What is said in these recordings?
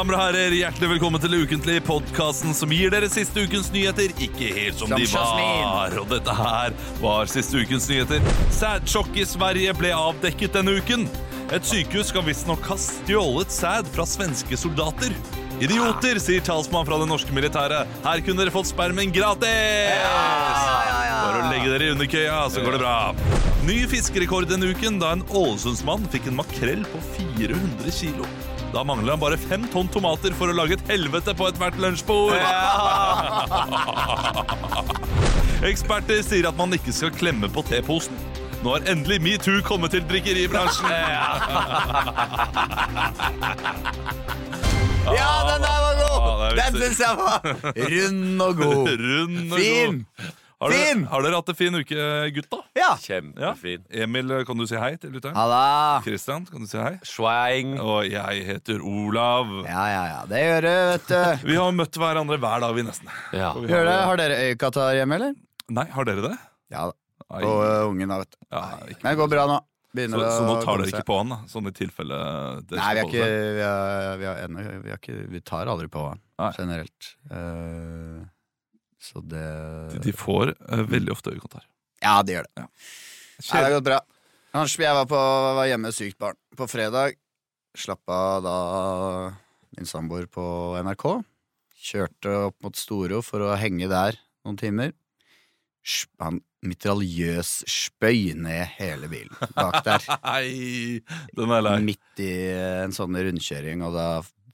Damer og herrer, hjertelig velkommen til Ukentlig, podkasten som gir dere siste ukens nyheter ikke helt som, Som de var. Og dette her var siste ukens nyheter. Sædsjokk i Sverige ble avdekket denne uken. Et sykehus skal visstnok ha stjålet sæd fra svenske soldater. Idioter, sier talsmann fra det norske militæret. Her kunne dere fått spermen gratis! Bare å legge dere i underkøya, så går det bra. Ny fiskerekord denne uken da en Ålesundsmann fikk en makrell på 400 kilo. Da mangler han bare fem tonn tomater for å lage et helvete på ethvert lunsjbord. Eksperter sier at man ikke skal klemme på teposen. Nå har endelig metoo kommet til drikkeribransjen. Ja, den der var god! Den syns jeg var rund og god. Rund og Fin! god. Har dere, har dere hatt en fin uke, gutta? Ja. Ja. Kjempefin. Emil, kan du si hei til lytteren? Halla. Christian, kan du si hei? Swang. Og jeg heter Olav. Ja, ja, ja. Det gjør du, vet du. Vi har møtt hverandre hver dag, vi nesten. Ja. Vi Gjør det. Har dere øyekatarr hjemme, eller? Nei, har dere det? Ja da. Ai. Og ø, ungen, da, vet du. Ja, ikke. Men det går bra nå. Så, Begynner så nå tar dere ikke på han, da? Sånn i tilfelle det Nei, vi, ikke, vi, er, vi, er ennå, vi, er ikke, vi tar aldri på han generelt. Eh, så det De, de får eh, veldig ofte øyekontakt. Ja, det gjør det. Nei, det har gått bra. Ellers, Jeg var, på, var hjemme sykt barn på fredag. Slapp av da min samboer på NRK. Kjørte opp mot Storo for å henge der noen timer. Han mitraljøs spøy ned hele bilen bak der. Nei, den er lei. Midt i en sånn rundkjøring, og da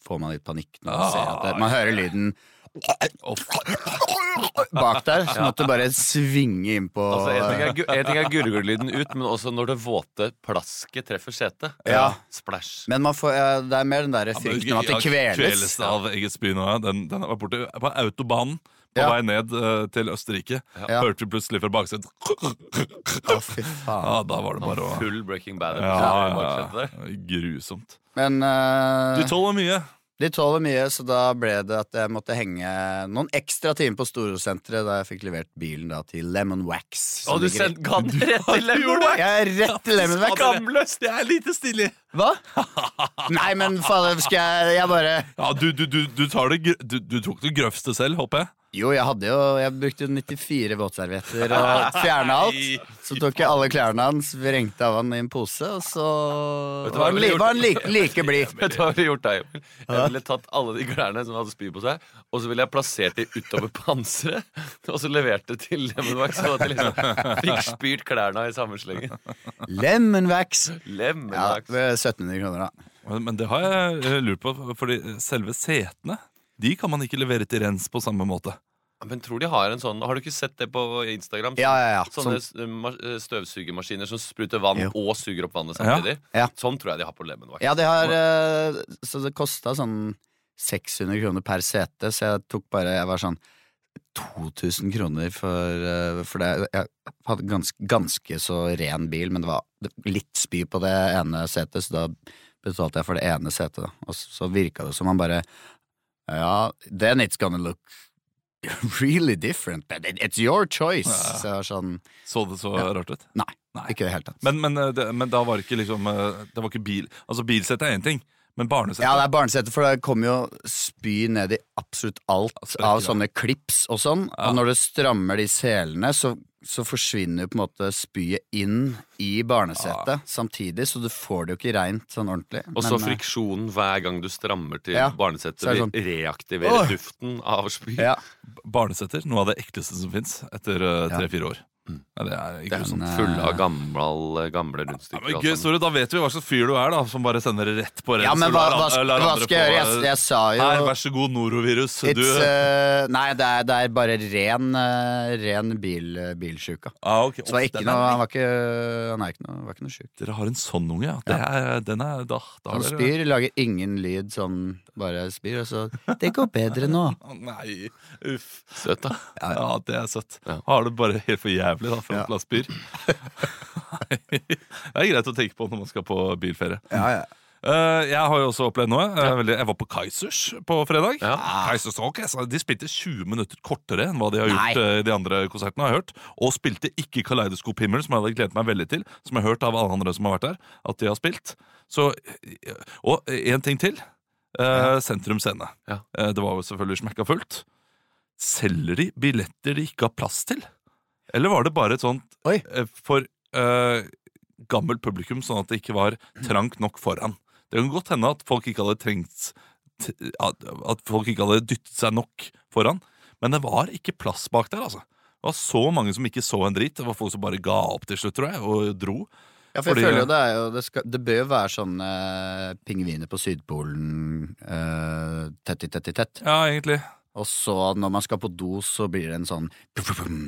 får man litt panikk når man Ah, ser at det, Man hører lyden bak der, så måtte bare svinge inn på Altså, en, ting er, gu- er gurgellyden ut, men også når det våte plasket treffer setet. Ja. Splash. Men man får, ja, det er mer den der frykten om at det kveles. kveles av eget spy nå. ja. Den, den var borte på autobanen på Ja. vei ned uh, til Østerrike. Ja. Hørte vi plutselig fra baksetet oh, fy Ja, da var det bare å Full Breaking Bad. ja, ja, ja. Grusomt. Men uh... Du tåler mye. De tåler mye, så da ble det at jeg måtte henge noen ekstra timer på Storosenteret da jeg fikk levert bilen da til Lemon Wax. Og du sendte den rett til Lemon Wax! Jeg er rett til Lemon Wax. Skamløst! Det er lite stilig. Hva? Nei, men fader, skal jeg Jeg bare Ja, du, du, du, du, tar det, du, du tok det grøvste selv, håper jeg. Jo, jeg hadde jo Jeg brukte jo 94 våtservietter og fjerna alt. Så tok jeg alle klærne hans, vrengte av han i en pose, og så du var han, li var han like, like blid. Vet du hva jeg ville gjort da, Emil? Jeg ville tatt alle de klærne som hadde spy på seg, og så ville jeg plassert de utover panseret, og så levert det til Lemon Wax, sånn at de liksom fikk spyrt klærne i samme slengen. Lemon Wax. Ja, Wax. 1700 kroner, da. Men, det har jeg lurt på, fordi selve setene de kan man ikke levere til rens på samme måte. Men tror de har en sånn Har du ikke sett det på Instagram? Ja, ja, ja. Sånne Sånn, støvsugermaskiner som spruter vann Jo. og suger opp vannet samtidig. Ja. Sånn tror jeg de har på Lemon ja, det har eh, Så det kosta sånn 600 kroner per sete, så jeg tok bare Jeg var sånn 2000 kroner for, eh, for det. Jeg hadde ganske, ganske så ren bil, men det var litt spy på det ene setet, så da betalte jeg for det ene setet. Og så, så virka det som han bare Ja, then it's gonna look really different, but it's your choice. Ja. Så sånn Så det så Ja. rart ut? Nei, Nei. ikke i det hele tatt. Men, men, eh, det, men da var det ikke liksom eh, Det var ikke bil Altså Bilsett er én ting, men barnesete? Ja, det er barnesete, for det kommer jo spy ned i absolutt alt sprekker av sånne klips og sånn. Ja. Og når du strammer de selene, så, så forsvinner jo på en måte spyet inn i barnesetet samtidig, så du får det jo ikke reint sånn ordentlig. Og så eh, friksjonen hver gang du strammer til Ja, barnesetet, så det vil sånn, reaktivere Åh! duften av spy. ja, Barnesetter, noe av det ekleste som fins etter eh, Ja. tre-fire år. Mm. Ja, det er Den, sånn eh, Fulle av gamle, gamle Ja, rundstykker. men gøy, sorry, Da vet vi hva slags fyr du er, da som bare sender det rett på rens. ja, men hva, hva, hva, hva skal jeg gjøre? Jeg, eh, jeg sa jo Her, vær så god, norovirus. Du uh, Nei, det er, det er bare ren, uh, ren bil, bilsjuka. ah, okay. Så det var ikke noe, han var ikke, han er ikke noe, var ikke noe sjuk. Dere har en sånn unge, ja. Det er, den er, da, da Han spyr, lager ingen lyd, sånn bare spyr, og så Det går bedre nå. Nei, uff. Søt, da. Ja, det er søtt. Ja. Har det bare helt for jævlig da, for Ja. at man spyr. det er greit å tenke på når man skal på bilferie. Ja, ja. Uh, jeg har jo også opplevd noe. Veldig- jeg var på Kaizers på fredag. Ja. Kaisers, okay, De spilte 20 minutter kortere enn hva de har gjort Nei. eh, de andre konsertene. har jeg hørt Og spilte ikke Kaleidoskop Himmel, som jeg hadde gledet meg veldig til. Som jeg har hørt av alle andre som har vært der, at de har spilt. Så, eh, og en ting til. Eh, Sentrum Scene. Ja. Eh, det var jo selvfølgelig smekka fullt. Selger de billetter de ikke har plass til? Eller var det bare et sånt Oi. eh, for eh, gammelt publikum, sånn at det ikke var trangt nok foran? Det kan godt hende at folk ikke hadde trengt t- At at folk ikke hadde dyttet seg nok foran. Men det var ikke plass bak der, altså. Det var så mange som ikke så en drit. Det var folk som bare ga opp til slutt, tror jeg, og dro. Ja, for jeg Fordi- føler jo det er jo Det, skal, det bør jo være sånn eh, pingviner på Sydpolen uh, tett i tett i tett. Ja, egentlig. Og så når man skal på do, så blir det en sånn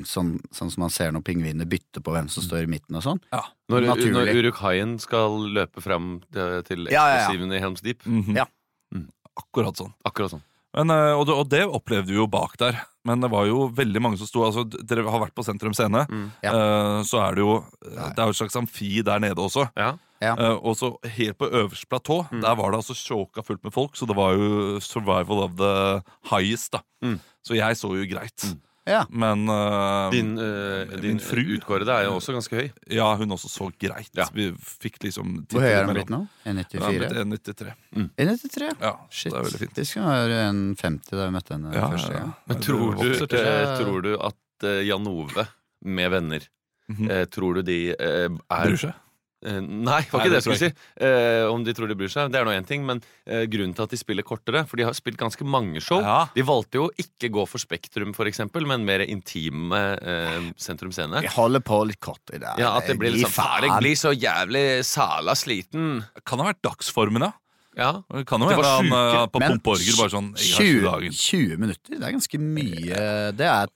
Sånn, sånn som man ser når pingvinene bytter på hvem som står i midten og sånn. Når, når Uruk-haien skal løpe fram til, eksplosivene Ja, ja, ja. i Helms Deep. Mhm. Ja. Mm. Akkurat sånn. Akkurat sånn. Men, eh, og, det, og det opplevde vi jo bak der. Men det var jo veldig mange som sto altså, Dere har vært på Sentrum Scene. Mm. Ja. Uh, så er det jo Det er jo et slags amfi der nede også. Ja. Ja. Uh, og så helt på øverste platå, Mm. der var det altså sjåka fullt med folk. Så det var jo survival of the highest, da. Mm. Så jeg så jo greit. Ja. Men uh, Din, uh, din fru. utkårede er jo også ganske høy. ja, hun også så greit. Ja. Vi fikk liksom Hvor høy er mellom- blitt nå? 1,94? 1,93. 1,93? Ja, Shit. det er veldig fint. Det skulle være 1,50 da vi møtte henne Ja, første ja. gang. Men tror du, tror du at Jan Ove med venner Mhm. eh, Tror du de eh, er Bryr seg. Eh, Nei, det var Nei, ikke det det jeg skulle si. Uh, om de tror de bryr seg, det er nå én ting. Men uh, grunnen til at de spiller kortere For de har spilt ganske mange show. Ja. De valgte jo ikke gå for Spektrum, for eksempel, men mer intime Sentrum Scene. Vi holder på litt kort i dag. Ja, At det blir Gi liksom jeg blir så jævlig sala sliten. Kan ha vært dagsformen, da? Ja. Det kan jo Det hende han på Pomporger bare sånn Jeg har ikke 20, 20 minutter, det er ganske mye. Det er,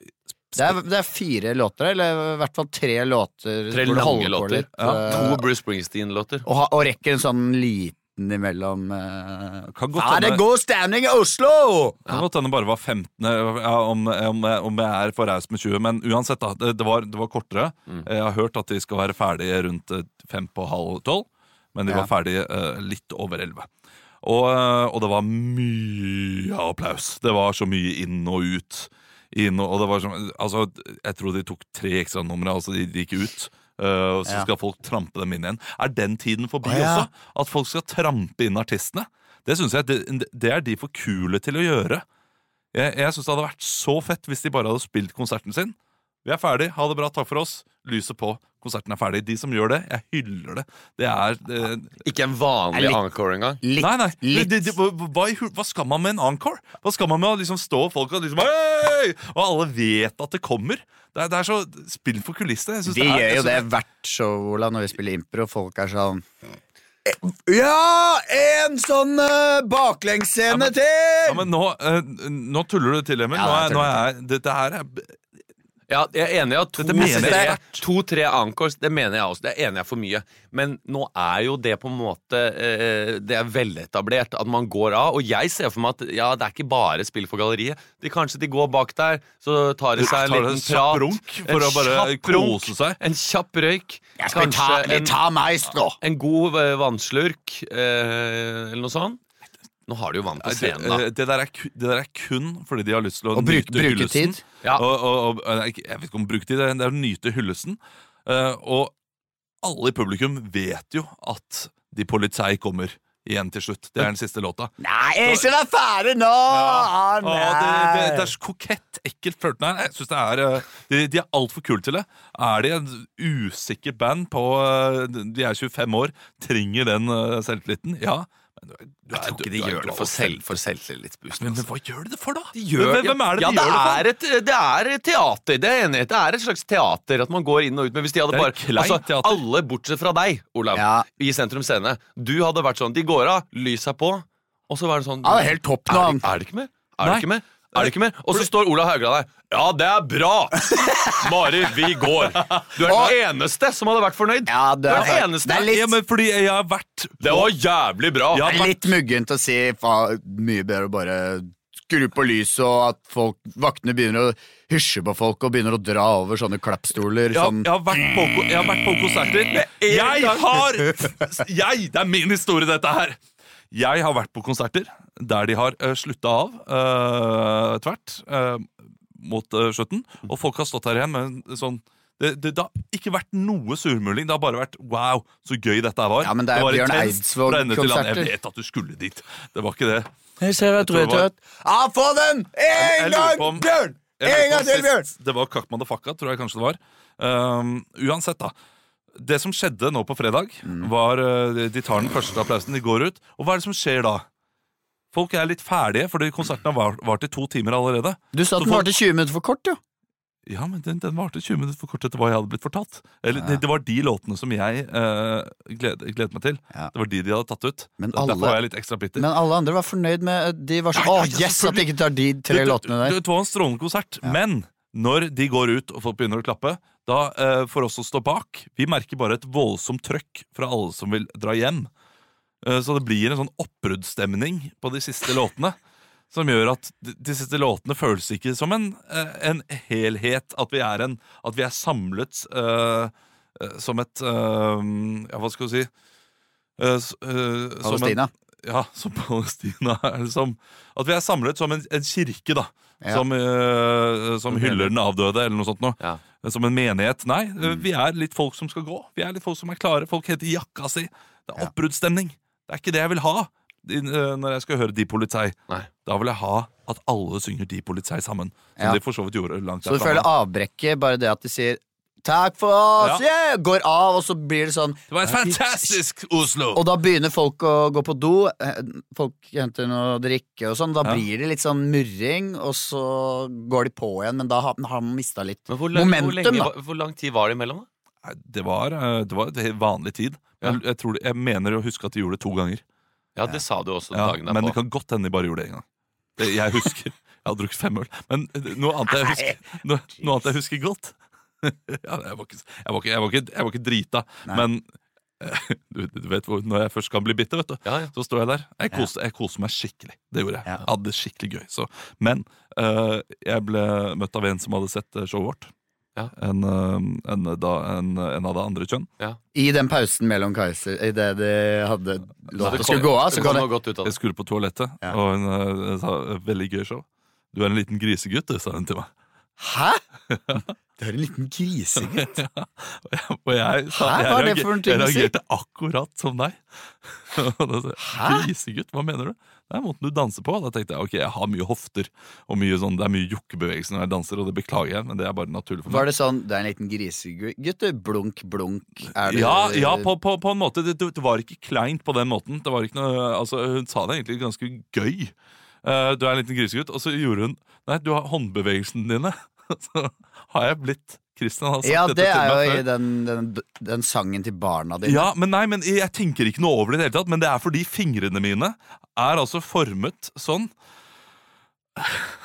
det er, det er fire låter, eller i hvert fall tre låter. Tre lange låter. litt, Ja, eh, To Bruce Springsteen-låter. og, og rekker en sånn liten imellom uh, Kan godt Ja, det er hende- god stemning i Oslo! Kan godt hende bare var 15, ja, om, om, om jeg er for raus med 20. Men uansett, da. Det, det, var, det var kortere. Mm. Jeg har hørt at de skal være ferdige rundt eh, fem på halv tolv. Men de Ja. var ferdige uh, litt over elleve. Og, eh, og det var mye applaus. Det var så mye inn og ut. Inn og, det var som, altså, Jeg tror de tok tre ekstranumre. Altså de, de gikk ut. Uh, og så Ja. skal folk trampe dem inn igjen. Er den tiden forbi ja. også? At folk skal trampe inn artistene? Det synes jeg, det, det er de for kule til å gjøre. Jeg, jeg synes det hadde vært så fett hvis de bare hadde spilt konserten sin. Vi er ferdig, ha det bra, takk for oss. Lyset på, konserten er ferdig. De som gjør det, jeg hyller det. Det er det, Ikke en vanlig Litt- encore engang. Litt, Nei, nei. litt. Det, det, hva, hva, hva skal man med en encore? Hva skal man med å liksom stå folk og liksom Hei! Og alle vet at det kommer. Det er, det er så Spill for kulissene. De det er- gjør jo det hvert show, Ola, når vi spiller impro. Folk er sånn Ja! En sånn uh, baklengsscene Ja, til! Ja, men nå, uh, nå tuller du til, Emil. Ja, Nå er, nå er, dette her er Ja, jeg er enig i at to, mener jeg tre- to-tre encores, det mener jeg også. Det er enig jeg for mye. Men nå er jo det på en måte eh, Det er veletablert at man går av. Og jeg ser for meg at ja, det er ikke bare spill for galleriet. De Kanskje de går bak der, så tar de seg en liten en prat. runk for å bare kose seg. En kjapp røyk. Kanskje en, en god eh, vannslurk, eh, eller noe sånt. Nå har de jo vann på scenen, da. eh, det, der er, det der er kun fordi de har lyst til å Og bruk- nyte hyllesten. bruketid. Ja. Og, og, og, jeg vet ikke om bruke tid, det er å nyte hyllesten. Uh, og alle i publikum vet jo at de politi kommer igjen til slutt. Det er den siste låta. Nei, ikke vær ferdig nå! Ah, Å, det, det, det er så kokett, ekkelt flørtende her. Jeg synes det er, eh, De, de er altfor kule til det. Er de en usikker band på eh, De er 25 år, trenger den eh, selvtilliten? Ja. Men du er- du Jeg tror ikke de gjør det for, selv, for selvtillitsboosten. Men, altså. men hva gjør de det for, da? De gjør, hvem, hvem er det ja, de gjør det for? et, det er et teater, det er enighet. Det er et slags teater at man går inn og ut. Men hvis de hadde bare altså. Alle bortsett fra deg, Olav, Ja. i Sentrum Scene. Du hadde vært sånn De går av, lyset er på, og så var det sånn Ja, det er helt topp nå, er, er det ikke mer? Er Nei. det ikke mer? Er det ikke mer? Og så står Olav Haugland der. Ja, det er bra! Mari, vi går. Du er den eneste som hadde vært fornøyd. Ja, du er, er den eneste. det er litt, Ja, men fordi jeg har vært Det var jævlig bra. Det er litt muggent å si fa, mye bedre å bare skru på lyset, og at folk, vaktene begynner å hysje på folk og begynner å dra over sånne klappstoler. jeg, har- Sånn. jeg, har vært på, ko- jeg har vært på konserter. Jeg har Jeg! Det er min historie, dette her. Jeg har vært på konserter der de har uh, slutta av uh, tvert uh, mot uh, slutten, og folk har stått her igjen med en sånn det, det, det har ikke vært noe surmuling. Det har bare vært wow, så gøy dette var. Ja, men det er var Bjørn intenst Eidsvåg fra ende til annen. konserter. Jeg vet at du skulle dit. Det var ikke det. Jeg ser at du er var- Ja, få den! En gang, om- Bjørn! En gang til, Bjørn! Det var Kakk Madafakka, tror jeg kanskje det var. Um, uansett, da. Det som skjedde nå på fredag, Mm. var uh, De tar den første applausen, de går ut. Og hva er det som skjer da? Folk er litt ferdige, fordi konserten har vart, vart i to timer allerede. Du sa at den folk- varte 20 minutter for kort, jo. Ja, men den, den varte 20 minutter for kort etter hva jeg hadde blitt fortalt. Eller, Ja. det, det var de låtene som jeg uh, gled, gledet meg til. Ja. Det var de de hadde tatt ut. Men Derfor alle- var jeg litt ekstra bitter. Men alle andre var fornøyd med De var sånn Ja, ja, Å, ja, yes, at de ikke tar de tre låtene der. Det, det var en strålende konsert. Men når de går ut og folk begynner å klappe, da eh, får oss som står bak, vi merker bare et voldsomt trøkk fra alle som vil dra hjem. Eh, så det blir en sånn oppbruddsstemning på de siste låtene. Som gjør at de, siste låtene føles ikke som en, eh, en helhet. At vi er, en, at vi er samlet eh, som et uh, Ja, hva skal vi si? Uh, som en- Palestina. ja, som Palestina. Eller som, at vi er samlet som en, en kirke, da. Ja. Som, som hyller den avdøde, eller noe sånt noe. Ja. Som en menighet. Nei, Mm. vi er litt folk som skal gå. Vi er litt folk som er klare. Folk heter jakka si. Det er oppbruddsstemning. Det er ikke det jeg vil ha eh, når jeg skal høre De Polizei. Nei. Da vil jeg ha at alle synger De Polizei sammen. Som Ja. de for så vidt gjorde langt Så du føler avbrekket, bare det at de sier 'takk for oss', Ja. yeah! går av, og så blir det sånn Det var et fantastisk Oslo! Og da begynner folk å gå på do, eh, folk henter noe å drikke og sånn. Da Ja. blir det litt sånn murring, og så går de på igjen, men da har, man mista litt hvor, lang- momentum, hvor, lenge, da. hvor lang tid var det imellom? da? Det var, eh, det var vanlig tid. Men jeg, tror, jeg mener å huske at de gjorde det to ganger. Ja, det sa du også dagen men det kan godt hende de bare gjorde det en gang. Det, jeg husker Jeg hadde drukket fem øl. Men noe annet jeg husker, noe, noe annet jeg husker godt ja, jeg, var ikke, jeg, var ikke, jeg, var ikke, jeg var ikke drita, Nei. men eh, du, du vet når jeg først kan bli bitter, vet du, Ja, ja. så står jeg der. Jeg koste, jeg koste meg skikkelig. Det gjorde jeg. Ja. Jeg hadde det skikkelig gøy. Så. Men uh, jeg ble møtt av en som hadde sett eh, showet vårt. Ja. En, eh, en, en, en av det andre kjønn. I den pausen mellom Kaiser Idet de hadde lov Det til å skulle gå av, så kom det noe godt ut av Jeg det. skulle på toalettet, Ja. og hun eh, sa veldig gøy show. Du er en liten grisegutt, sa hun til meg. Hæ?! Du er en liten grisegutt. Og og jeg, Hæ? Hva er det for en ting jeg å si? reagerte akkurat som deg. Jeg, Hæ? Grisegutt, hva mener du? Det er måten du danser på. Da tenkte jeg ok, jeg har mye hofter, og mye sånn, det er mye jokkebevegelser når jeg danser, og det beklager jeg, men det er bare naturlig for meg. Var det sånn det er en liten grisegutt. Blunk, blunk. Er det Ja, ja på, på, på en måte. Det, det var ikke kleint på den måten. Det var ikke noe, altså, hun sa det egentlig ganske gøy. Eh, du er en liten grisegutt. Og så gjorde hun Nei, du har håndbevegelsene dine. så har jeg blitt Christian har sagt Ja, dette det er jo i den, den, den sangen til barna dine. Ja, men nei, men jeg tenker ikke noe over det i det hele tatt. Men det er fordi fingrene mine er altså formet sånn.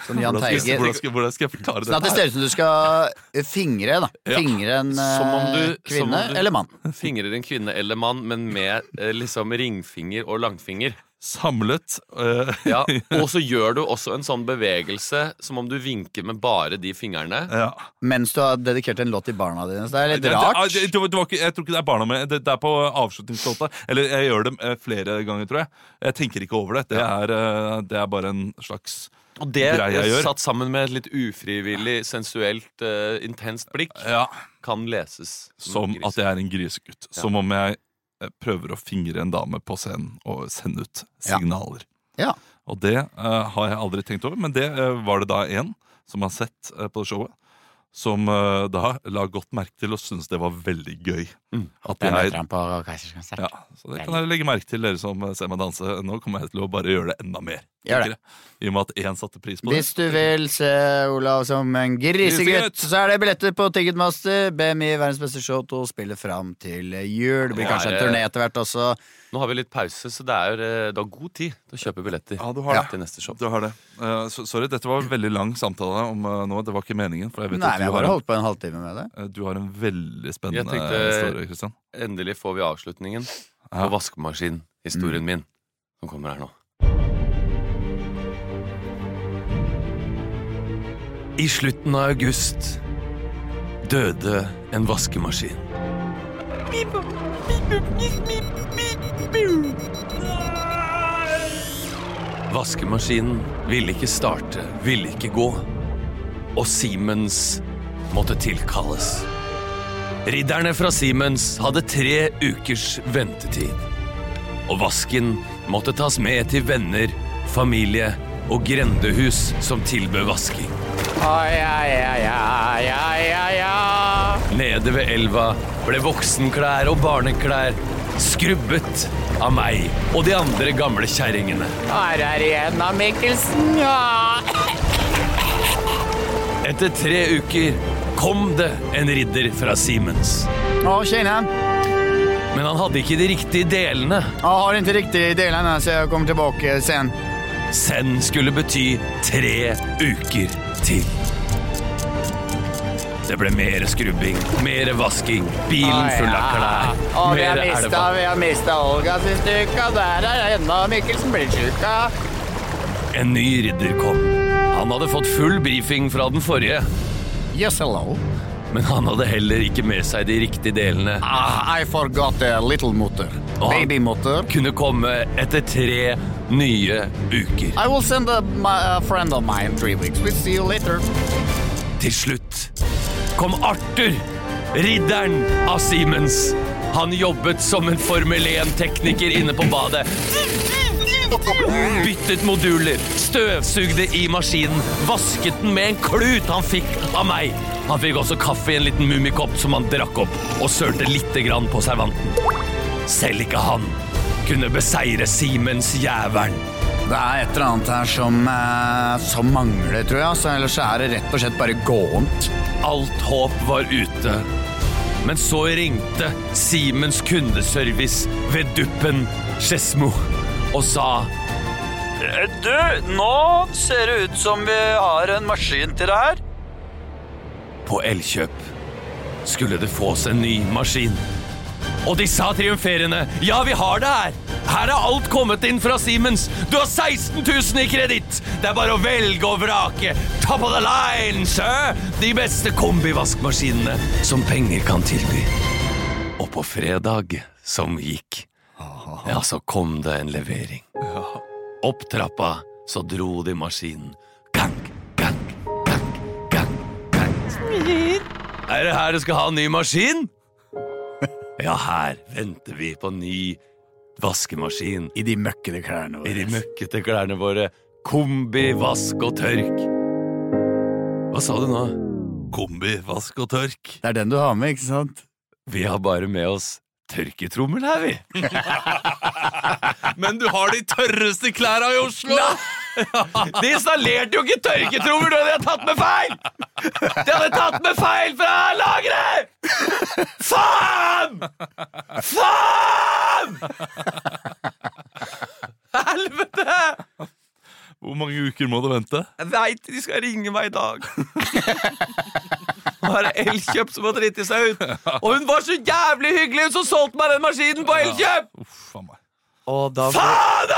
Som Jahn Hvordan skal, jeg- Teigen. hvordan, skal, hvordan skal jeg forklare Sånn at det det? ser ut som du skal fingre, da. Fingre en Som eh, du- kvinne du- eller mann. Fingrer en kvinne eller mann, men med eh, liksom ringfinger og langfinger. Samlet. øh, Ja, Og så gjør du også en sånn bevegelse som om du vinker med bare de fingrene. ja. Mens du har dedikert en låt til barna dine. Så det er litt rart. det- det det var ikke, jeg tror ikke det er barna mine. Det, det er på avslutningslåta. Eller jeg gjør det eh, flere ganger, tror jeg. Jeg tenker ikke over det. Det er, eh, det er bare en slags Og det satt sammen med et litt ufrivillig, sensuelt, uh, intenst blikk Ja, kan leses Som som at jeg er en grisegutt. Som om jeg eh, prøver å fingre en dame på scenen og sende ut signaler. Ja. Og det uh, har jeg aldri tenkt over, men det uh, var det da en som har sett uh, på showet. Som eh, da la godt merke til og syntes det var veldig gøy. Mm. At Jeg jeg, på ja, så det kan dere legge merke til, dere som eh, ser meg danse. Nå kommer jeg til å bare gjøre det enda mer. Gjør det. I og med at én satte pris på det. Hvis du vil se Olav som en grisegutt, så er det billetter på Ticketmaster. BMI verdens beste show to spiller fram til jul. Det blir kanskje en turné etter hvert også. Nå har vi litt pause, så det er, eh, du har god tid til å kjøpe billetter Ja, du har det. til neste show. Du har det. Uh, sorry, dette var en veldig lang samtale om uh, nå. Det var ikke meningen. For jeg vet Nei, at men jeg har holdt på en halvtime med det. du har en veldig spennende Jeg tenkte- historie, Kristian. Endelig får vi avslutningen på vaskemaskinhistorien min, som kommer her nå. I slutten av august døde en vaskemaskin. Vaskemaskinen ville ikke starte, ville ikke gå. Og Siemens måtte tilkalles. Ridderne fra Siemens hadde tre ukers ventetid. Og vasken måtte tas med til venner familie og grendehus som tilbød vasking. Nede ved elva ble voksenklær og barneklær skrubbet av meg og de andre gamle kjerringene. Her er igjen av Mikkelsen, ja. Etter tre uker kom det en ridder fra Siemens. Å, tjena. Men han hadde ikke de riktige delene. Jeg har ikke riktige delene, så jeg kommer tilbake sen. Sen skulle bety tre uker til. Det ble mer skrubbing, mer vasking, bilen full av klær, Og vi har mer mista, elva. vi har mista Olga siste uka. Der er ennå Mikkelsen blitt sjuka. En ny ridder kom. Han hadde fått full brifing fra den forrige, Yes, hello. men han hadde heller ikke med seg de riktige delene. Ah, I forgot a little motor. Babymotor. Kunne komme etter tre nye uker. I will send a, my, a friend of mine three weeks. We'll see you later. Til slutt kom Arthur, ridderen av Siemens. Han jobbet som en Formel 1-tekniker inne på badet. Byttet moduler, støvsugde i maskinen, vasket den med en klut han fikk av meg. Han fikk også kaffe i en liten mummikopp som han drakk opp, og sølte grann på servanten. Selv ikke han kunne beseire Siemens jævelen. Det er et eller annet her som, eh, som mangler, tror jeg. Så ellers er det rett og slett bare gåent. Alt håp var ute. Men så ringte Simens kundeservice ved duppen Skedsmo og sa Du, nå ser det ut som vi har en maskin til det her. på Elkjøp skulle det fås en ny maskin. Og de sa triumferende ja, vi har det her. Her er alt kommet inn fra Siemens. Du har 16 000 i kreditt. Det er bare å velge og vrake. Top of the line, sir. De beste kombivaskmaskinene som penger kan tilby. Og på fredag som gikk, ja, så kom det en levering. Opp trappa så dro de maskinen. Gang, gang, gang, gang, gang. Er det her du skal ha en ny maskin? Ja, her venter vi på ny vaskemaskin I de møkkete klærne våre. i de møkkete klærne våre. Kombi, vask og tørk. Hva sa du nå? Kombi, vask og tørk. Det er den du har med, ikke sant? Vi har bare med oss tørketrommel her, vi. Men du har de tørreste klærne i Oslo! De installerte jo ikke tørketrommel Det hadde hadde tatt med feil! De hadde tatt med feil fra lageret! Faen! Faen! Helvete! Hvor mange uker må du vente? Jeg veit de skal ringe meg i dag. Nå er det Elkjøp som har driti seg ut. Og hun var så jævlig hyggelig, hun som solgte meg den maskinen på Elkjøp! Uff, faen meg. Og da Faen,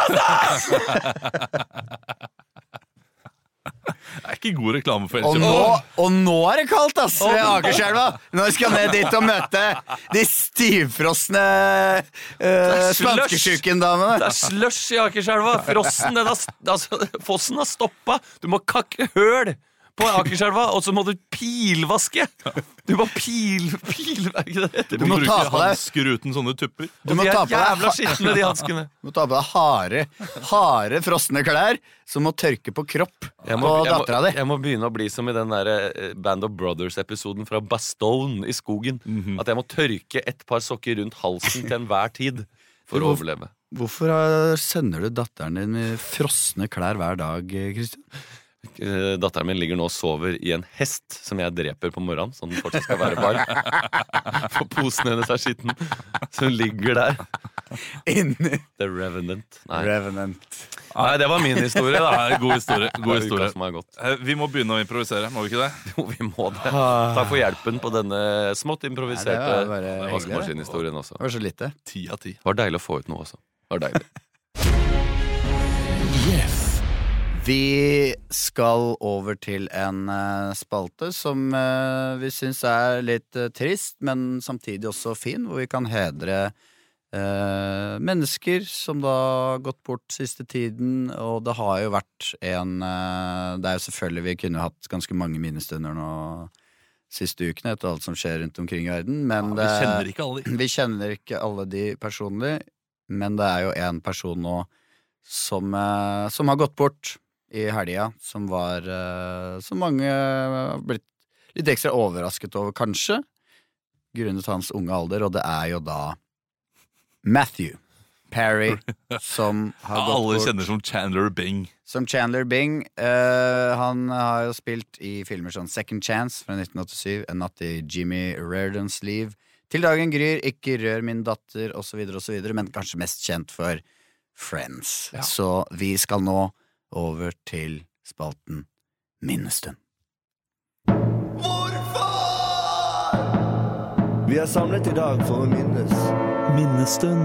altså! Det er ikke god reklame for Og Elkjøp. nå, og nå er det kaldt, ass, ved Akerselva! Nå skal jeg ned dit og møte de stivfrosne uh, slush. spanskesjukendamene. Det er slush i Akerselva. Frossen, den har, altså, fossen har stoppa. Du må kakke høl på Akerselva, og så må du pilvaske. Du må pil... pil er ikke det? Du må ta bruke på deg- hansker uten sånne tupper. Du må de ta er på deg jævla skitne, de hanskene. Du må ta på deg harde, harde frosne klær som må tørke på kropp Jeg må, på jeg, må, dattera di. jeg må begynne å bli som i den der eh, Band of Brothers-episoden fra Bastone i skogen. At jeg må tørke et par sokker rundt halsen til enhver tid for å Hvorfor- overleve. Hvorfor eh, sender du datteren din med frosne klær hver dag, eh, Kristian? Eh, Datteren min ligger nå og sover i en hest som jeg dreper på morgenen, så den fortsatt skal være varm. For posen hennes er skitten, så hun ligger der. Inni The Revenant. Nei, Revenant. Nei det var min historie, da. God historie. God historie. Eh, Vi må begynne å improvisere, må vi ikke det? Jo, vi må det. Takk for hjelpen på denne smått improviserte vaskemaskinhistorien også. Det var så lite. Ti av ti. Det var deilig å få ut noe også. Det var deilig. Vi skal over til en uh, spalte som uh, vi syns er litt uh, trist, men samtidig også fin, hvor vi kan hedre mennesker som da har gått bort siste tiden. Og det har jo vært en Det er jo selvfølgelig Vi kunne hatt ganske mange minnestunder nå siste ukene etter alt som skjer rundt omkring i verden, men Vi det, kjenner ikke alle de. vi kjenner ikke alle de personlig, men det er jo en person nå som, som har gått bort i helga, som var eh, Som mange har blitt litt ekstra overrasket over, kanskje, grunnet hans unge alder, og det er jo da Matthew Perry, som har gått Alle bort. kjenner som Chandler Bing. Som Chandler Bing. Uh, han har jo spilt i filmer som Second Chance fra 1987, En natt i Jimmy Reardons liv, Til dagen gryr, Ikke rør min datter, osv., osv., men kanskje mest kjent for Friends. Så vi skal nå over til spalten Minnestund. Vi er samlet i dag for å minnes. Minnestund.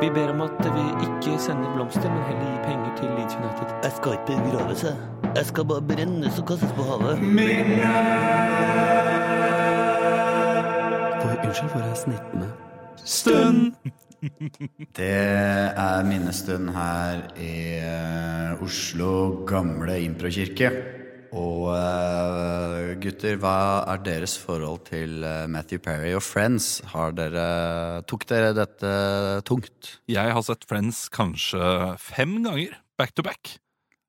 Vi ber om at vi ikke sender blomster, men heller gir penger til Leeds United. Jeg skal ikke begrave seg. Jeg skal bare brennes og kastes på havet. For, unnskyld, hvor er snittene? Det er minnestund her i eh, Oslo gamle improkirke. Og eh, gutter, hva er deres forhold til eh, Matthew Perry og Friends? Har dere, tok dere dette tungt? Jeg har sett Friends kanskje fem ganger, back to back.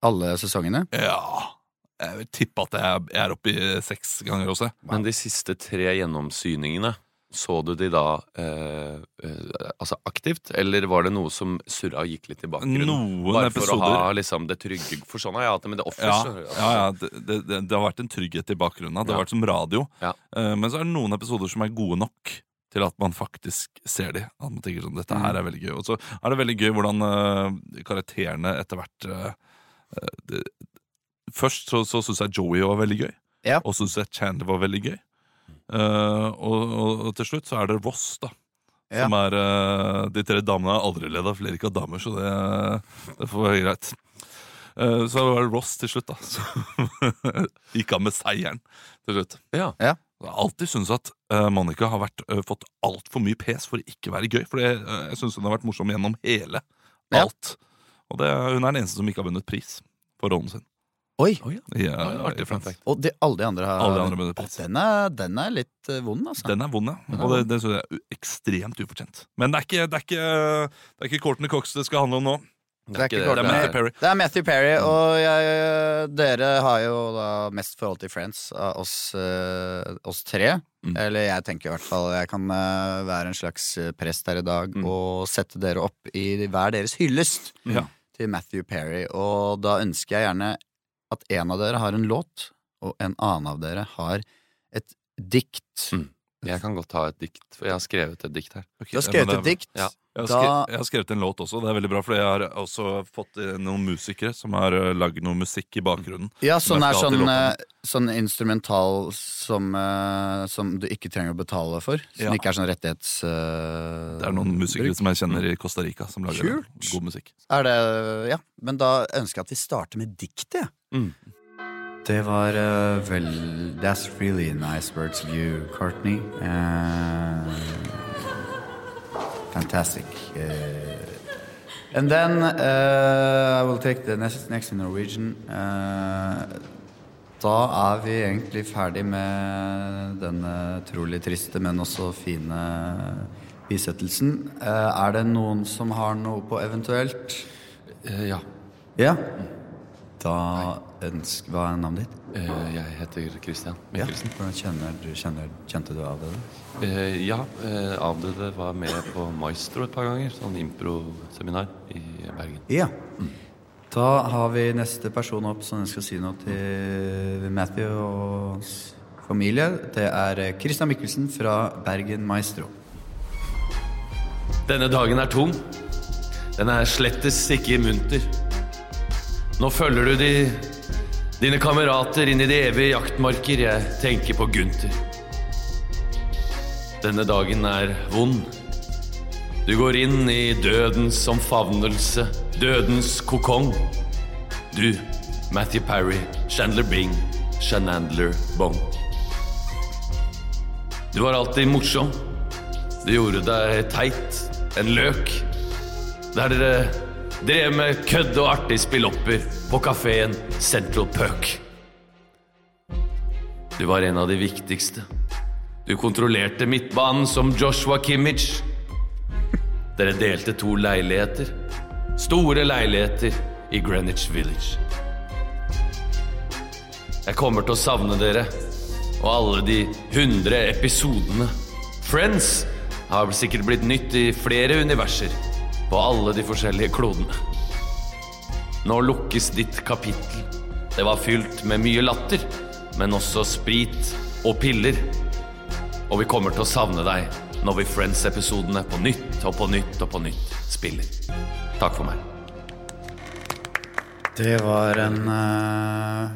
Alle sesongene? Ja Jeg vil tippe at jeg jeg er oppe i seks ganger også. Men de siste tre gjennomsyningene, så du de da eh, eh, altså aktivt, eller var det noe som surra og gikk litt i bakgrunnen? Noen Bare for å ha liksom det trygge For sånn har jeg hatt det med The Ja, ja, ja det, det, det, det har vært en trygghet i bakgrunnen. Det har Ja. vært som radio. Ja. Eh, men så er det noen episoder som er gode nok til at man faktisk ser de. At man tenker sånn, dette her er veldig gøy. Og så er det veldig gøy hvordan eh, karakterene etter hvert eh, eh, det, Først så, så syns jeg Joey var veldig gøy. Ja. Og så syns jeg Chandler var veldig gøy. Eh, og, og, og til slutt så er det Ross, da. Ja. Som er eh, De tre damene har aldri ledd av flere ikke av damer, så det, det får være greit. Eh, så var det Ross til slutt, da. Som gikk av med seieren til slutt. Ja. Ja. Jeg har alltid syntes at uh, Monica har vært, uh, fått altfor mye pes for å ikke være gøy. For det, eh, jeg syns hun har vært morsom gjennom hele Ja. alt. Og det, hun er den eneste som ikke har vunnet pris for rollen sin. Oi! Oh, ja. Ja, artig fun fact. Og de, alle de andre har Alle de andre med det. Å, den, er, den er litt eh, vond, altså. Den er vond, ja. Og det, det synes jeg er u- ekstremt ufortjent. Men det er ikke, det er ikke, det er ikke Courtney Cox det skal handle om nå. Det er ikke Det er Matthew Perry. Det er Matthew Perry, og jeg, dere har jo da mest forhold til Friends av oss, eh, oss tre. Mm. Eller jeg tenker i hvert fall jeg kan eh, være en slags eh, prest her i dag Mm. og sette dere opp i hver deres hyllest Ja. til Matthew Perry. Og da ønsker jeg gjerne at en av dere har en låt, og en annen av dere har et dikt. Mm. Jeg kan godt ha et dikt, for jeg har skrevet et dikt her. Du har skrevet et dikt. Ja. Jeg har, skrevet, jeg har skrevet en låt også. Det er veldig bra, for jeg har også fått eh, noen musikere som har uh, lagd noe musikk i bakgrunnen. Ja, sånn er sånn, eh, sånn instrumental som, eh, som du ikke trenger å betale for. Som Ja. ikke er sånn rettighets... Uh, Det er noen musikere bruk. som jeg kjenner i Costa Rica, som lager Kult. god musikk. Er det, ja, men da ønsker jeg at vi starter med diktet. Mm. Det var uh, vel That's really a nice words of you, Courtney. Uh, fantastic. Uh, and then eh, I will take the next, next in Norwegian. Eh, da er vi egentlig ferdig med denne trolig triste, men også fine bisettelsen. Eh, er det noen som har noe på eventuelt? Ja. Ja. Da ønsk... Hva er navnet ditt? Eh, jeg heter Christian Ja. Mikkelsen. Hvordan kjenner, du- kjenner, kjente du av det? Eh, ja, eh, avdøde var med på Maestro et par ganger. Sånn impro-seminar i Bergen. Ja. Da har vi neste person opp som ønsker å si noe til Matthew og hans familie. Det er eh, Christian Mikkelsen fra Bergen Maestro. Denne dagen er tung. Den er slettes ikke munter. Nå følger du de, dine kamerater inn i de evige jaktmarker. Jeg tenker på Gunther. Denne dagen er vond. Du går inn i dødens omfavnelse, dødens kokong. Du, Matthew Parry, Chandler Bing, Shanandler Bong. Du var alltid morsom. Du gjorde deg teit, en løk. Der dere drev med kødd og artig spillopper på kafeen Central Puck. Du var en av de viktigste. Du kontrollerte midtbanen som Joshua Kimmich. Dere delte to leiligheter. Store leiligheter i Greenwich Village. Jeg kommer til å savne dere og alle de hundre episodene. Friends har sikkert blitt nytt i flere universer på alle de forskjellige klodene. Nå lukkes ditt kapittel. Det var fylt med mye latter, men også sprit og piller. Og vi kommer til å savne deg når vi Friends-episodene på nytt og på nytt og på nytt spiller. Takk for meg. Det var en uh,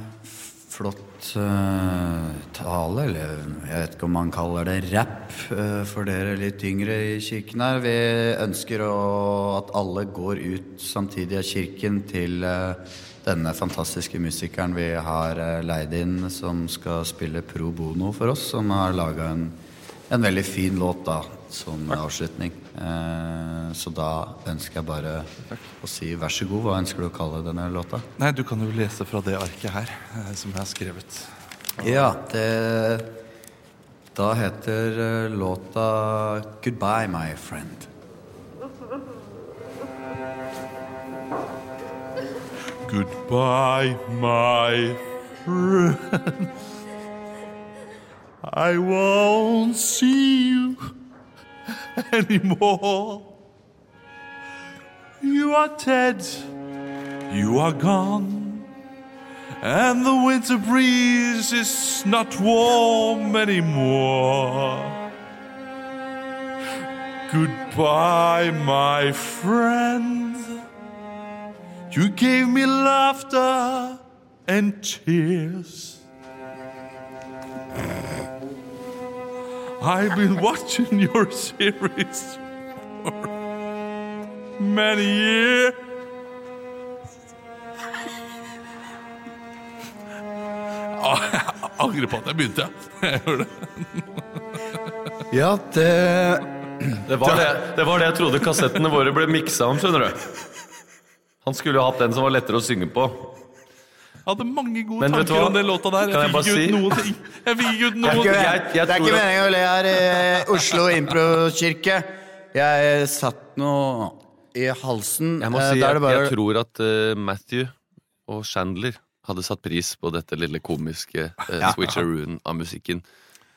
flott tale, eller jeg vet ikke om man kaller det rapp eh, for dere litt yngre i kirken her. Vi ønsker å, at alle går ut samtidig av kirken til eh, denne fantastiske musikeren vi har eh, leid inn, som skal spille pro bono for oss, som har laga en, en veldig fin låt da, som avslutning. Eh, så da ønsker jeg bare å si vær så god. Hva ønsker du å kalle denne låta? Nei, du kan jo lese fra det arket her, eh, som jeg har skrevet. Ja, det Da heter eh, låta 'Goodbye, My Friend'. Goodbye, my friend. I won't see you anymore. You are dead. You are gone. And the winter breeze is not warm anymore. Goodbye, my friend. You gave me laughter and tears. I've been watching your series for many years. Ah, Jeg angrer på at jeg begynte. Jeg gjør det. Ja, det Det var det, det var det jeg trodde kassettene våre ble miksa om, skjønner du. Han skulle jo hatt den som var lettere å synge på. Hadde mange gode Men tanker om den låta der. Jeg fikk si- ut noen ting. Jeg fikk ut Det noen ikke, Jeg- jeg det er ikke meningen å le her i Oslo Improkirke. Jeg satt nå i halsen. Jeg må Eh, si jeg, bare jeg tror at uh, Matthew og Chandler hadde satt pris på dette lille komiske uh, switcherooen av musikken.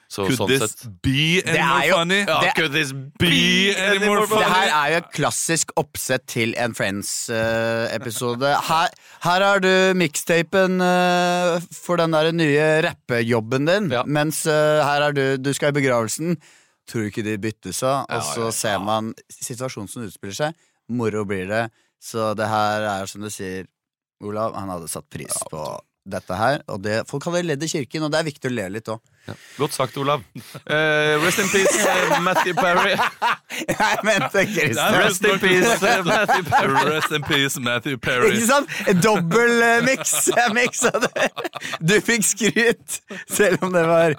Så Could sånn this sett be any more jo- funny? det- Could this Be any more funny? Det her er jo et klassisk oppsett til en Friends-episode. her, her har du mixtapen uh, for den der nye rappejobben din, Ja. mens uh, her er du Du skal i begravelsen. Tror du ikke de bytter seg? Og Ja, så ja, ser man situasjonen som utspiller seg. Moro blir det. Så det her er som du sier, Olav, han hadde satt pris på dette her. Og det, folk hadde ledd i kirken, og det er viktig å le litt òg. Godt sagt, Olav. Uh, rest in peace, uh, Matthew Perry. Jeg mente Christian. Rest in peace, uh, Matthew Perry. Rest in peace, Matthew Perry. Ikke sant? En dobbel eh, mix. Jeg miksa det. Du fikk skryt, selv om det var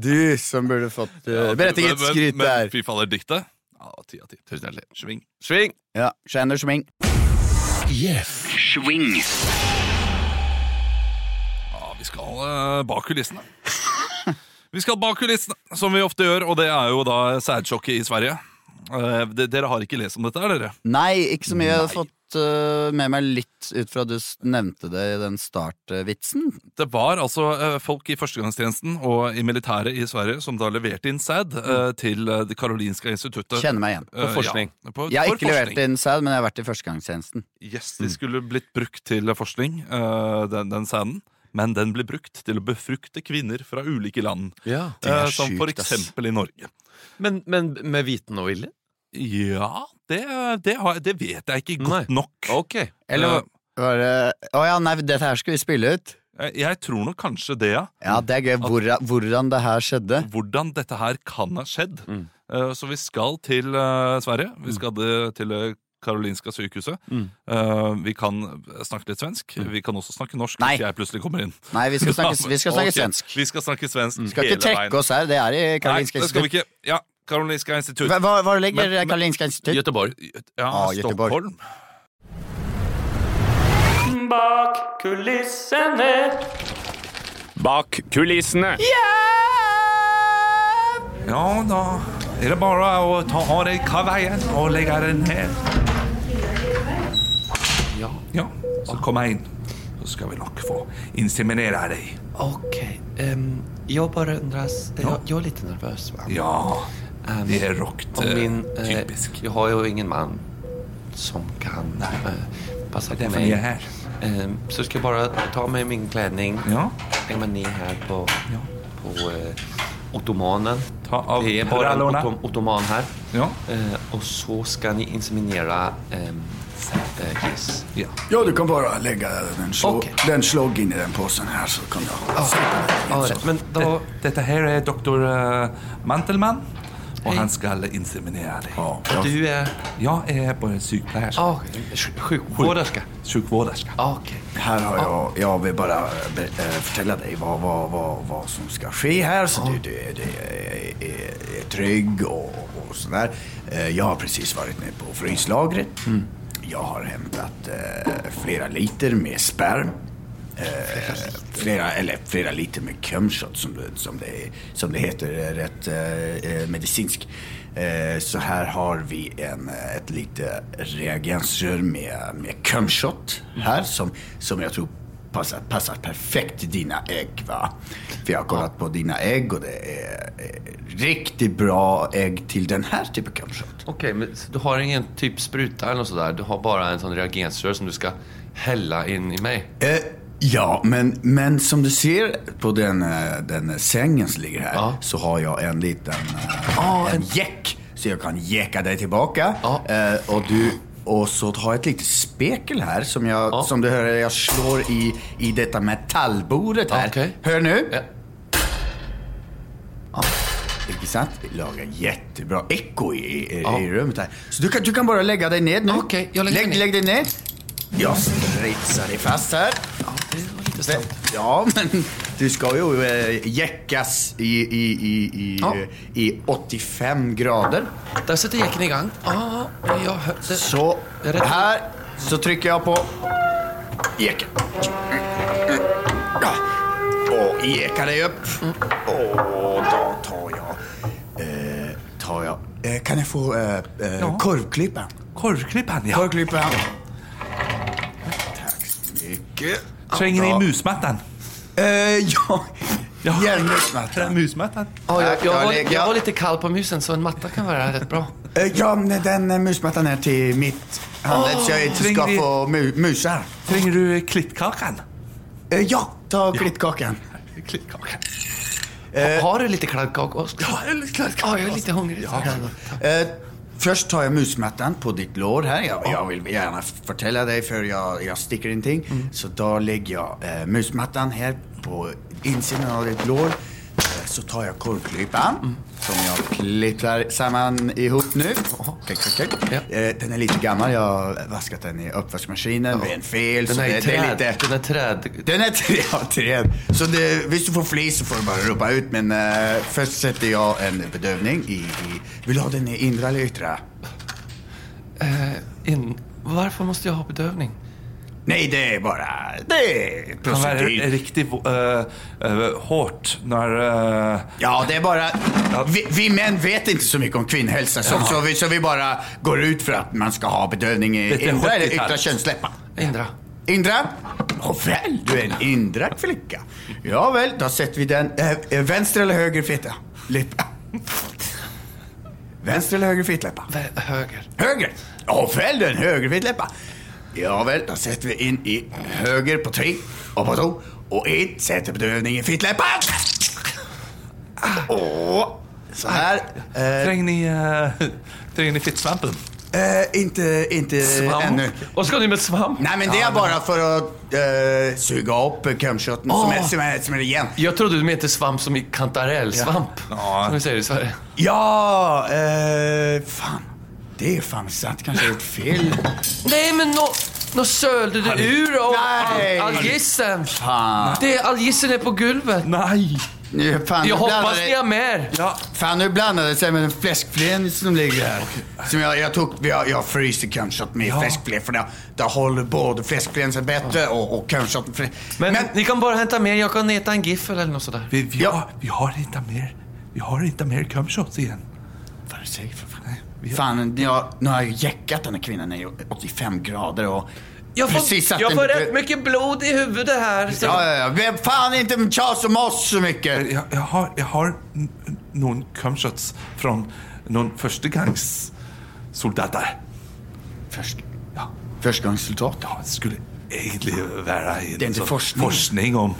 du som burde fått uh, berettiget Men- skryt men- der. Men fy faller diktet? Ja, ti av ti. Tusen hjertelig. Sving. Sving! Ja, Shiner Schming. Swing. Ja, vi skal uh, bak kulissene. Vi skal bak kulissene, som vi ofte gjør, og det er jo da sædsjokket i Sverige. Uh, de- dere har ikke lest om dette, er dere? Nei, ikke så mye. Jeg har fått uh, med meg litt ut fra du nevnte det i den startvitsen. Det var altså uh, folk i førstegangstjenesten og i militæret i Sverige som da leverte inn sæd eh, til Det karolinska instituttet. Kjenner meg igjen. På forskning. Ja, på, Jeg har ikke ikke levert inn sæd, men jeg har vært i førstegangstjenesten. Yes, De skulle blitt brukt til forskning, den, den sæden. Men den ble brukt til å befrukte kvinner fra ulike land. Ja. Det er eh, som for eksempel i Norge. Men, men med viten og vilje? Ja, det, det, har, det vet jeg ikke godt nok. Ok. Eller Eh, var det Å ja, nei, dette her skal vi spille ut. Jeg, jeg tror nok kanskje det, ja. Ja, det er gøy. Hvordan, hvordan det her skjedde. Hvordan dette her kan ha skjedd. Mm. Eh, så vi skal til eh, Sverige. Vi skal det- til det Karolinska sykehuset. Mm. Uh, vi kan snakke litt svensk. Vi kan også snakke norsk Nei. hvis jeg plutselig kommer inn. Nei, vi skal snakke, vi skal snakke okay. svensk. Vi skal snakke svensk mm. ikke hele veien. trekke oss her, det er i Nei, Karolinska det skal vi institutt. ikke. Ja, Karolinska institutt. Hva, hva, ligger Men- men- Karolinska institutt? Göteborg. Ja, Ah, Göteborg. Bak kulissene. Bak kulissene. Ja da, er det bare å ta av deg kavaien og legge den ned. Ja. Ja, så kom jeg inn. Så skal vi nok få inseminere deg. OK. Um, jeg bare undres ja. jeg, jeg er litt nervøs. va? Ja, Ehm, det er rokt om min, eh, eh, typisk. Jeg har jo ingen man som kan uh, passe er på meg. er her. Um, så skal jeg bare ta med min kledning, Ja, lägga mig ned her på, Ja. på eh, ottomanen. ta av Det er bare en ottom, ottoman her. Ja. Eh, og så skal ni inseminere eh, eh, yes. ja. Ja, du kan bare legge den, slå, okay. den slogg inn i den posen her, så kan du ah, ah, Men da... Dette her er doktor uh, Mantelmann, og han skal inseminere deg. Ja, du er jeg er bare sykepleierske. Ja, sjuk- sjukvårderska. Sjukvårderske. Ja, okej. Her har jeg Jeg vil bare eh, fortelle deg hva, hva, hva, hva som skal skje her, så du, du, du er, er, er trygg og, og sånn der. Jeg har precis vært nede på fryslagret. Jeg har hentet eh, flera liter med sperm. Eh, flere, eller flere liter med cumshot som, det- som, som det heter rett eh, eh, medisinsk. Eh, så her har vi en, eh, et lite reagensrør med, med cumshot her som, som jeg tror passer, passer perfekt til dine egg. Va? For jeg har kollet på dine egg, og det er er riktig bra egg til denne type cumshot. Ok, men du har ingen typ spruta eller noe sådär? Du har bare en sånn reagensrør som du skal helle in i meg? Eh, ja, men, men som du ser på den, den sengen som ligger her, Ja. så har jeg en liten ah, en jekk. så jeg kan jekke deg tilbake. Ja. Eh, og, du, og så har jeg et lite spekel her, som, jeg, Ja. som du hører jeg slår i, i dette metallbordet her. Okay. Hør nå. Ja. Ikke sant? Vi lagar jättebra eko i, i, i rummet her. Så du kan, du kan bare legge deg ned nu. Okay, legg, legg deg ned. Jeg stritser dig fast her. Ja, snabbt. Ja, men du skal jo eh, jäckas i, i, i, i, Ja. i 85 grader. Der setter jekken i gang. Ah, ja, Det... Så her så trykker jeg på jekken. Og jekker deg opp. Og da tar jeg Eh, tar jeg eh, kan jeg få eh, eh, Ja. Korvklippan, ja. Korvklippan. Takk så mycket. Trenger Ja. ni musmattan? Uh, ja, Ja. Her er musmattan. Ja, jag, jag, Jag var, litt jag var lite kall på musen så en matta kan vara rätt bra. Eh, Ja, men den eh, musmattan är till mitt handled så jag inte ska få mu musar. Trenger du klittkakan? Eh, Ja, ta klittkakan. Klittkakan. har du lite kladdkaka också? Ja, jeg er litt klar. Ja, jag är lite hungrig. Eh, Först tar jeg musmattan på ditt lår her. Jeg, jeg vil gjerne fortelle deg før jeg, jeg sticker in ting. Så da legger jeg eh, musmattan her på innsiden av ditt lår. Eh, så tar jag mm. som jag klipper samman ihop nu. Klick, klick, klick. Ja. Eh, den är lite gammal. Jag har vaskat den i uppvaskmaskinen vid en fel. Den är det, i det är lite... Den är träd. Den är tre av träd. Så det, hvis du får flis så får du bara ropa ut. Men eh, först sätter jag en bedövning i, i... Vill du ha den i inre eller yttre? Eh, in... Varför måste jag ha bedövning? Nej, det er bare Det är Det kan være riktig uh, uh, hårt når uh, Ja, det er bare Vi, vi menn vet ikke så mye om kvinnhälsa. Så, så, vi, så vi bare går ut fra at man skal ha bedøvning i indre eller 70-talet. yttre Indre? Indra. Indra? Du er en indre flicka. Ja vel, da sätter vi den... uh, Venstre eller høyre fitte? Lippe. Venstre eller høyre fittleppe? Høyre. Høyre? Å vel, väl, du är en högerfittläppa. Ja vel, da setter vi in i høyre på tre og på to. Og inn sätter bedövning i fittläppan. Og så her Eh, Trenger ni, uh, trenger ni fittsvampen? eh, inte inte ännu. Vad ska ni med svamp? Nej men det är bara för att eh, suga upp kumkötten som, är, som, är, som är igen. Jag trodde du menade svamp som i kantarellsvamp. Ja. Som vi säger i Sverige. Ja, eh, fan. Det är fan sant. Kanske gjort fel. Nej, men nå... Nå sölde du ur och Nej. all- algissen. Fan. Det, algissen är på gulvet. Nei! Nu, fan, Jag nu hoppas blandade- ni har mer. Ja. Fan, nu blandade det sig med en fläskfilé som ligger här. Som jag, jag tog, jag, jag fryser kumkött med Ja. fläskfilé för det, det håller både fläskfilén sig bättre och, och kumkötten. Men, ni kan bara hämta mer. Jag kan äta en giffel eller något sådär. Vi, vi, Ja. har, vi har ikke mer Vi har ikke mer cumshots igjen. Vad är det säger för fan? Jag, nu har jag jäckat den här kvinnan i 85 grader och Jag precis får, satt jag får inte... rätt mycket blod i huvudet här. Så. Ja, ja, ja. Vem fan inte tjas om oss så mycket. Jeg, jag har, jag har noen cumshots fra noen førstegangssoldater. Först, Ja. förstagångsresultat. Ja, det skulle egentlig være en Det er ikke forskning. forskning om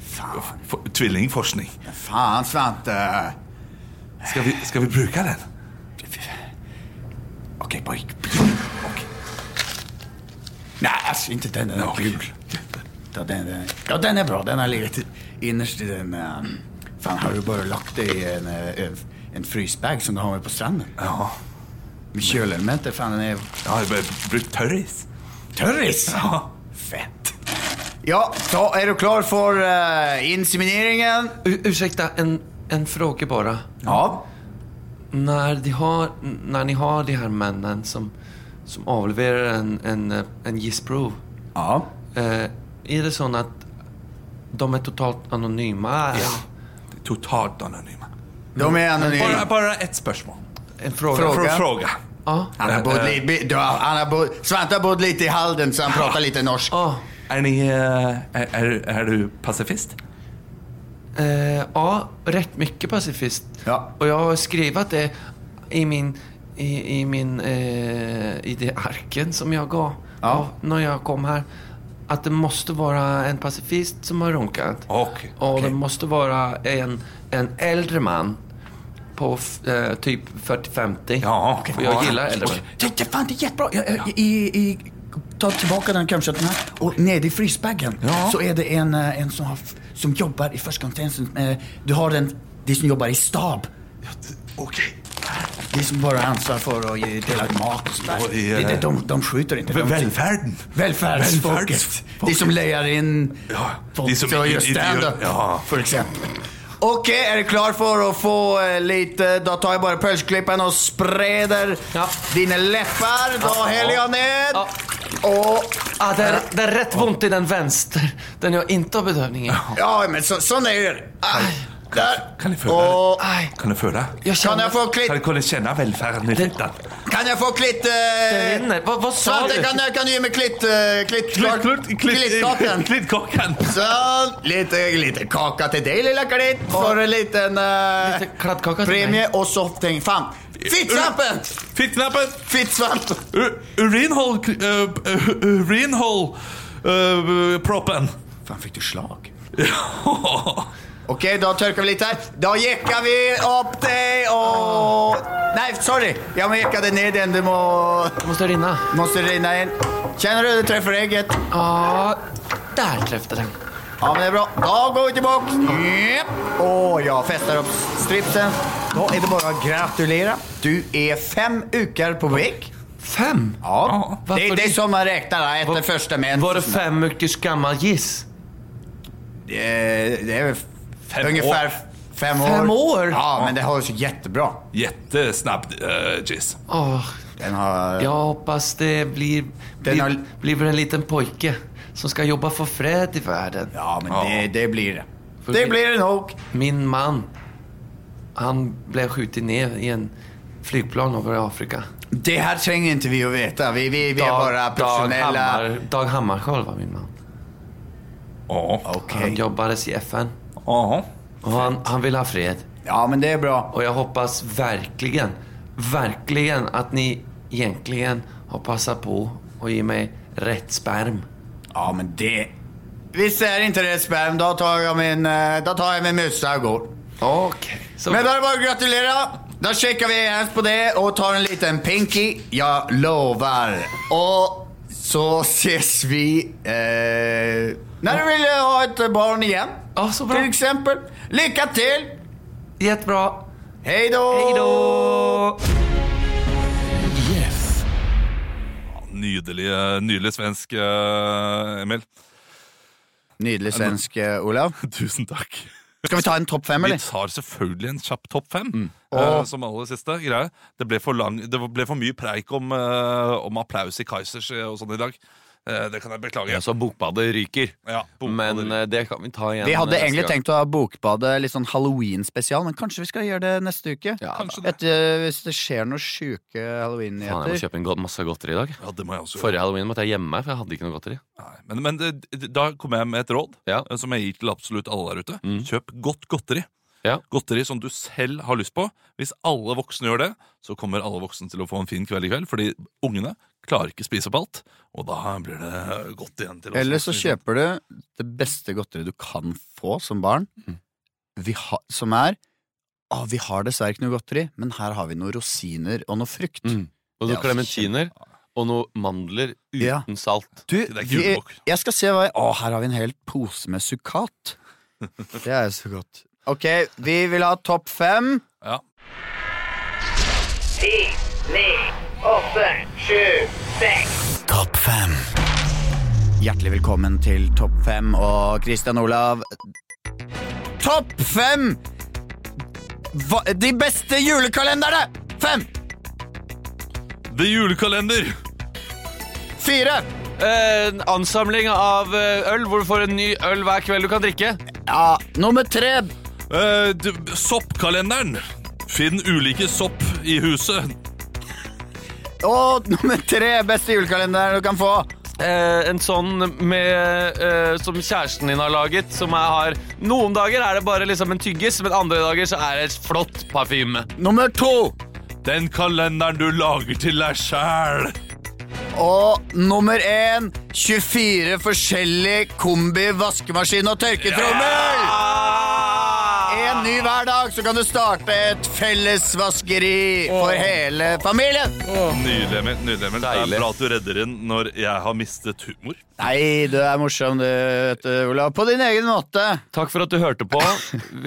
Fan, for, Tvillingforskning. fan Svante. Skal vi, skal vi bruke den? Okej, bara Okay. Nej, alltså inte den. Den är kul. Ja, den, den, ja, den är bra. Den har legat innerst i den... Um, fan, har du bara lagt det i en, eh, en, en frysbag som du har med på stranden? Ja. Med kölelementer, fan den är... Ja, jeg har brukt tørris. Törris! Ja. Fett. Ja, så är du klar för uh, insemineringen? U- ursäkta, en, en fråga bara. Ja. När, de har, när ni har de här männen som, som avleverer en, en, eh, en gissprov, Ja. eh, är det sånn at de er totalt anonyma? Totalt anonyme. De är anonyma. Bare, bare ett spørsmål. En fråga? Fråga. Fråga. Ja. Han har bott lite, du har- han har bott, Svante har bott lite i Halden så han pratar litt norsk. Ja. Er, ni, eh, er, er, er du pasifist? Eh, ja, rätt mycket pacifist. Ja. Och jag har skrivit det i min, i, i min, eh, i det arken som jag gav Ja. av när jag kom här. Att det måste vara en pacifist som har runkat. Okay. Och det måste vara en, en äldre man på eh, typ 40-50. Ja, okay. För jag gillar äldre män. Det, det, fan, det är jättebra. Jag, i, i, ta tilbake den cumshoten og Och nere i frysebagen Ja. så er det en, eh, en som, har, som jobber i förstagångstjänsten. Eh, Du har den, det som jobber i stab. Okej. Det som bare har ansvar for å ge- dela ut mat og sånt. der. i, Det- de, eh, De, de skjuter ikke. velferden. Velferdsfolket. De som leier in Ja, folk de som som å gjøre standup, ja. för exempel. Okej, är du klar for å få litt Da tar jeg bare pölsklipparen og spreder Ja. dine lepper. Da heller jeg ned. Ja. Ah, det, er, det er, rett vondt i den venstre. Den gjør bedövning. Ja, men så, sånn er det. Aj, Där. Kan jeg føle og... Kan du føle? Jeg Kan jeg få klitt Kan du kunne kjenne velferden i fitten? Kan jeg få klitt... Det hva, hva, Vad, vad sa Svante, du? kan, du- kan du ge mig klitt... Eh, klitt... Klittkakan. Klittkaken. Sånn. lite, lite kake til deg, lille Klitt For en liten uh, Lite premie og tänk fan. Fittsvampen! Fittknappen. Fittsvamp! Urinhold. Uh, urinhål... Uh, proppen. Faen, fikk du slag? Okej, da törkar vi litt her. Da jäckar vi opp dig og Nei, sorry. Jag det ned den. Du må... Må Måste rinna. måste rinna igjen. Kjenner du du treffer ägget? Ja, där träffade den. Ja, men det er bra. Da går vi tilbake. Yep. Og jeg fester opp stripsen. Da er det bare å gratulere. Du er fem uker på vei. Fem? Ja, det, det er det? som man regner etter første mens. Var det fem ukers gammel giss? Det är, det er Fem ungefär år. fem år. Fem år? Ja, men det har så jättebra. Jättesnabb uh, jizz. Åh, Den har... jag hoppas det blir, Den blir, har- blir en liten pojke som ska jobba för fred i världen. Ja, men Ja. Det, det blir det. För Det vi- blir det nog. Min man, han blev skjuten ner i en flygplan över Afrika. Det här tränger inte vi att veta. Vi, vi, vi är bara Dag, professionella. Hammar, Dag Hammarskjöld var min man. Ja. Okej. Han jobbades i FN Ja. och han, han vill ha fred. Ja, men det är bra. Och jag hoppas verkligen, verkligen att ni egentligen har passat på att ge mig rätt sperm. Ja, men det... Visst är inte det sperm, då tar jag min, eh, då tar jag min mussa och går. Okej. Så Men då är det bara att gratulera. Da sjekker vi hands på det og tar en liten pinky. Jeg lovar. Och så ses vi eh, når du vil ha et barn igjen, ah, så bra. til eksempel. Lykke til! Jättebra. Hei då! Hei då! Yes. Nydelig, nydelig svensk, eh, Emil. Nydelig svensk, eh, Olav. Tusen takk. Skal vi ta en topp fem, eller? Vi tar selvfølgelig en kjapp topp fem. Mm. Eh, som aller siste greie. Det ble for, lang, det ble for mye preik om, uh, om applaus i Kaizers eh, og sånn i dag. Uh, Det kan jeg beklage. Ja, så bokbadet ryker. Ja, Men bokbader. eh, det kan vi ta igjen. Vi hadde egentlig gang. tenkt å ha Bokbadet litt sånn halloween-spesial, men kanskje vi skal gjøre det neste uke? Ja, det. Etter, hvis det skjer noen sjuke Faen, jeg må kjøpe en god, masse godteri i dag. Ja, det må jeg også gjøre. Forrige halloween måtte jeg gjemme meg, for jeg hadde ikke noe godteri. Nei, Men, men da kommer jeg med et råd Ja. som jeg gir til absolutt alle der ute. Mm. Kjøp godt godteri. Ja. Godteri som du selv har lyst på. Hvis alle voksne gjør det, så kommer alle voksne til å få en fin kveld i kveld. Fordi ungene klarer ikke spise opp alt, og da blir det godt igjen til oss. Eller så kjøper du det beste godteriet du kan få som barn, Mm. vi ha, som er Å, vi har dessverre ikke noe godteri, men her har vi noen rosiner og noe frukt. Mm. Og noen klementiner og noen mandler uten Ja. salt. Du, vi, jeg skal se hva jeg, Å, her har vi en hel pose med sukkat. Det er jo så godt. Ok, vi vil ha topp fem. Ja. Ti, ni, åtte, sju, seks. Topp fem. Hjertelig velkommen til Topp fem og Christian Olav. Topp fem! Hva, de beste julekalenderne! Fem! The Julekalender! Fire! En ansamling av eh, øl hvor du får en ny øl hver kveld du kan drikke. Ja, nummer tre. Eh, d- soppkalenderen! Finn ulike sopp i huset. Og nummer tre beste julekalenderen du kan få. Eh, en sånn med, eh, som kjæresten din har laget. Som jeg har Noen dager er det bare liksom en tyggis, men andre dager så er det et flott parfyme. Nummer to. Den kalenderen du lager til deg sjæl. Og nummer én 24 forskjellige kombi vaskemaskin og tørketrommel. En ny hver dag, så kan du starte et fellesvaskeri for hele familien. Nydelig, Emil. Nydelig, Emil. Det er Deilig. bra at du redder inn når jeg har mistet humor. Nei, du er morsom, du, vet du, Olav. På din egen måte. Takk for at du hørte på.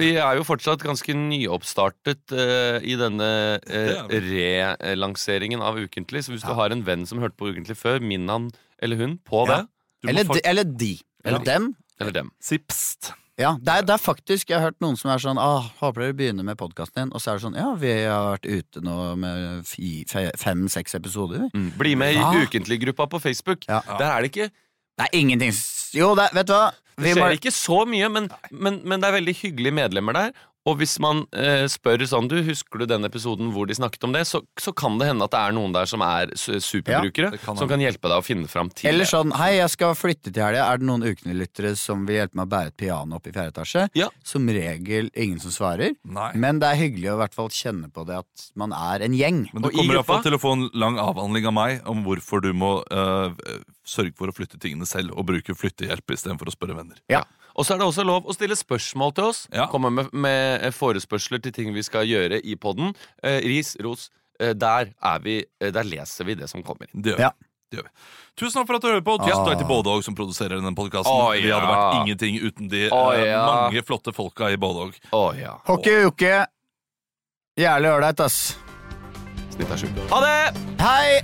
Vi er jo fortsatt ganske nyoppstartet eh, i denne uh, relanseringen av Ukentlig. Så hvis du har en venn som hørte på Ukentlig før, minn han eller hun på det. Du må Eller, de, eller de. Eller Ja. dem. Eller dem. si pst. Ja, det er, det er faktisk Jeg har hørt noen som er sånn ah, 'Håper dere begynner med podkasten din.' Og så er det sånn 'Ja, vi har vært ute nå med fem-seks episoder'. Mm. Bli med i? Ukentlig-gruppa på Facebook. Ja. Der er det ikke Det er ingenting Jo, det, vet du hva? Det skjer må- ikke så mye, men, men, men det er veldig hyggelige medlemmer der. Og hvis man eh, spør sånn du, Husker du den episoden hvor de snakket om det? Så, så kan det hende at det er noen der som er superbrukere, ja, kan som kan hjelpe deg å finne fram til Eller sånn 'Hei, jeg skal flytte til helga. Er det noen ukentlyttere som vil hjelpe meg å bære et piano opp i fjerde etasje?' Ja. Som regel ingen som svarer. Nei. Men det er hyggelig å i hvert fall kjenne på det at man er en gjeng. Men du Og kommer iallfall til å få en lang avhandling av meg om hvorfor du må øh, sørge for å flytte tingene selv og bruke flyttehjelp istedenfor å spørre venner. Ja. Og så er det også lov å stille spørsmål til oss. Ja. Komme med, med, forespørsler til ting vi skal gjøre i poden. Eh, ris, ros. Eh, der, vi, eh, der, leser vi det som kommer inn. Det gjør vi. Ja. Det gjør vi. Tusen takk for at du hører på. Tusen ah. takk til Bådog som produserer denne podkasten. Oh, ja. Vi hadde vært ingenting uten de oh, ja. mange flotte folka i Bådog. Oh, ja. Hockey uke. Jævlig ålreit, ass. Snitt er sjukt. Ha det! Hei!